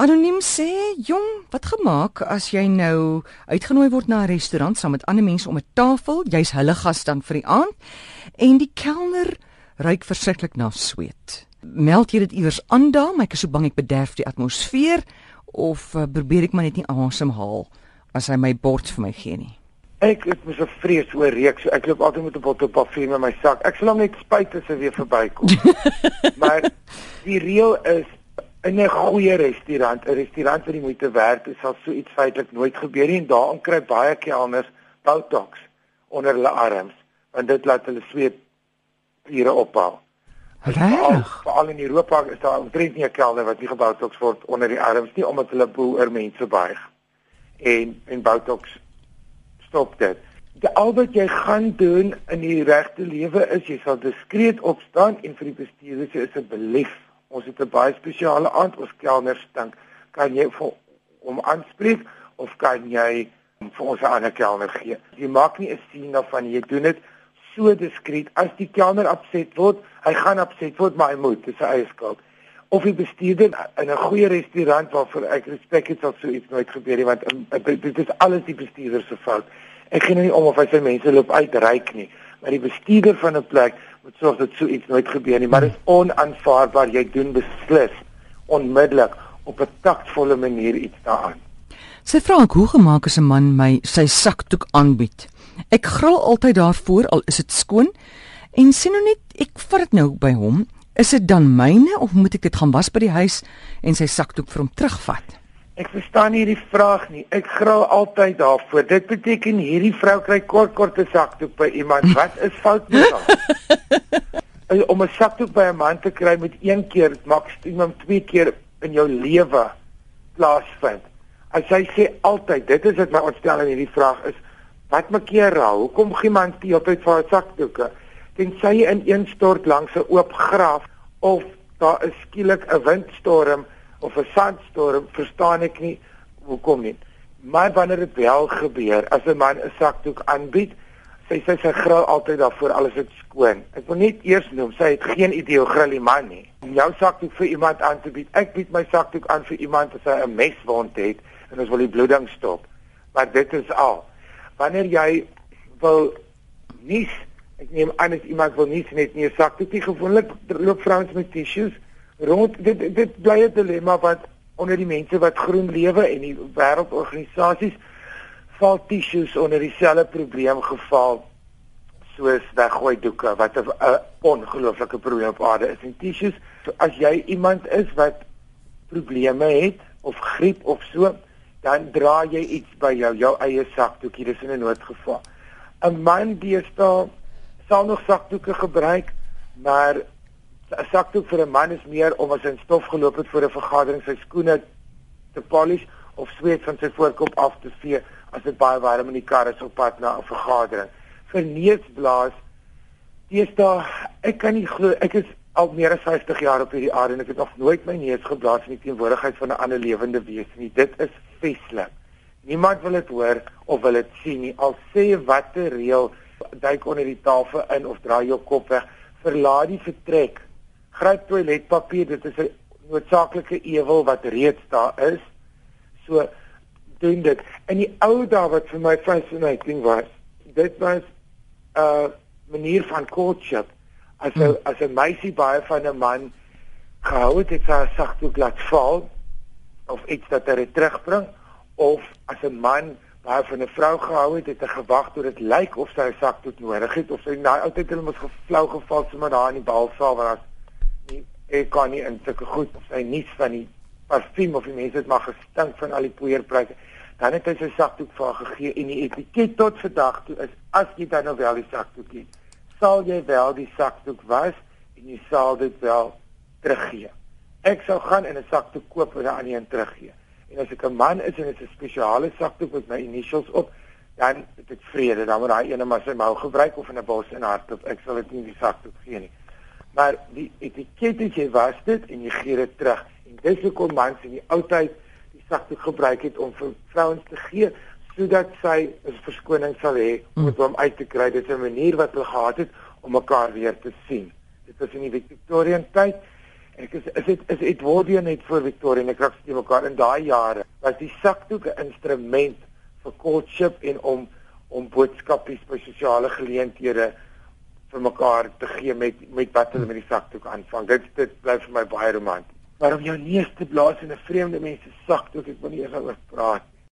Anoniem sê, "Jong, wat gemaak as jy nou uitgenooi word na 'n restaurant saam met ander mense om 'n tafel, jy's hulle gas dan vir die aand en die kelner ruik verskriklik na sweet. Meld jy dit iewers aan daar, maar ek is so bang ek bederf die atmosfeer of uh, probeer ek maar net nie asemhaal as hy my bord vir my gee nie." Ek het mos 'n vrees oor reuk, so ek loop altyd met 'n bottel parfuum in my sak. Ek sal hom net spuit as hy weer verbykom. maar die reël is in 'n goeie restaurant, 'n restaurant wat die moeite werd is, sal so iets feitelik nooit gebeur nie en daarin kry baie kelners botox onder hulle arms, want dit laat hulle sweet kliere ophou. Reg. Veral in Europa is daar omtrent nie 'n kelner wat nie gebotox word onder die arms nie omdat hulle boer oor mense buig. En en botox stop dit. Die al wat jy gaan doen in die regte lewe is jy sal diskreet opstaan en vir die bestuurder sê asseblief ons het 'n baie spesiale aand ons kelners dink kan jy vir om aanspreek of kan jy vir ons 'n ander kelner gee? Jy maak nie 'n sien daarvan jy doen dit so diskreet as die kelner opset word hy gaan opset word maar hy moet dis sy eie skuld. Of die bestuurder in 'n goeie restaurant waarvoor ek respek het sal so iets nooit gebeur nie want um, dit is alles die bestuurder se fout. Ek gee nou nie om of hy sy mense loop uitreik nie maar die bestuurder van 'n plek moet sorg dat so iets nooit gebeur nie, maar dit is onaanvaarbaar jy doen beslis onmiddellik op 'n taktvolle manier iets daaraan. Sy vra ek hoe gemaak is 'n man my sy sakdoek aanbied. Ek gril altyd daarvoor al is dit skoon en sien nou net ek vat dit nou by hom, is dit dan myne of moet ek dit gaan was by die huis en sy sakdoek vir hom terugvat? Ek verstaan nie hierdie vraag nie. Ek gril altyd daarvoor. Dit beteken hierdie vrou kry kort korte sakdoek by iemand. Wat is fout met haar? Om 'n sakdoek by 'n man te kry met een keer maksimum twee keer in jou lewe plaasvind. As sy sê altyd, dit is wat my ontstel in hierdie vraag is, wat maak jy raai? Hoekom gee man die altyd vir haar sakdoeke? Tensy jy in een stort langs 'n oop graf of daar is skielik 'n windstorm of 'n sandstorm, verstaan ek nie hoekom nie. Maar wanneer dit wel gebeur, as 'n man 'n sakdoek aanbied, sê sy sy gril altyd daarvoor alles is skoon. Ek wil net eers noem, sy het geen idee hoe gril die man nie. Om jou sakdoek vir iemand aan te bied, ek bied my sakdoek aan vir iemand as hy 'n meswond het en ons wil die bloeding stop. Maar dit is al. Wanneer jy wil nies, ek neem aan as iemand wil nies net nie 'n sakdoek nie, gewoonlik loop vrouens met tissues rond dit dit bly 'n dilemma wat onder die mense wat groen lewe en die wêreldorganisasies val tissues onder dieselfde probleem geval soos weggooi doeke wat 'n ongelooflike probleem op aarde is en tissues. So as jy iemand is wat probleme het of griep of so dan dra jy iets by jou jou eie sakdoekie dis in 'n noodgeval. 'n man die staan sal nog sakdoeke gebruik maar 'n sakdoek vir 'n man is meer om as hy in stof geloop het vir 'n vergadering sy skoene te polish of sweet van sy voorkop af te vee as dit baie warm in die kar is op pad na 'n vergadering. Vir neusblaas daar ek kan nie glo ek is al meer as 50 jaar op hierdie aarde en ek het nog nooit my neus geblaas in die teenwoordigheid van 'n ander lewende wese nie. Dit is veslik. Niemand wil dit hoor of wil dit sien nie. Al sê watter reël duik onder die tafel in of draai jou kop weg, verlaat die vertrek gryp toiletpapier, dit is 'n noodsaaklike ewel wat reeds daar is. So doen dit. In die ou dae wat vir my fascinating was, dit was 'n uh, manier van courtship. As 'n hmm. as 'n meisie baie van 'n man gehou het, het sy sagtoe laat val of iets dat hy terugbring of as 'n man baie van 'n vrou gehou het, het hy gewag tot dit lyk of sy 'n sagtoe nodig het of sy nou altyd hulle mos geflou geval sommer daar in die balsaal waar ek kan nie in sulke goed sy nuus van die parfuum of die mense het maar gestink van al die poeierpryse. Dan het hy sy sakdoek vir haar gegee en die etiket tot vandag toe is as jy dan nou wel die sakdoek het sal jy wel die sakdoek was en jy sal dit wel teruggee. Ek sou gaan en 'n sakdoek koop en aan een teruggee. En as ek 'n man is en dit is 'n spesiale sakdoek met my initials op dan het ek vrede. Dan moet daai ene maar sy mou gebruik of in 'n bos en hardop ek sal dit nie die sakdoek gee nie maar die etiket het jy was dit? En jy gee dit terug. En dis hoekom mans in die ou tyd die sagte gebruik het om vir vrouens te gee sodat sy 'n verskoning sal hê om dit om uit te kry. Dit is 'n manier wat hulle gehad het om mekaar weer te sien. Dit was in die Victorian tyd. Ek is is dit is Edwardian net voor Victoria en ek raak steeds mekaar in daai jare was die sakdoek 'n instrument vir courtship en om om boodskapies by sosiale geleenthede vir mekaar te gee met met wat hulle met die sakdoek aanvang. Dit dit bly vir my baie romanties. Maar om jou neus te blaas in 'n vreemde mens se sakdoek, ek wil nie eers oor praat nie.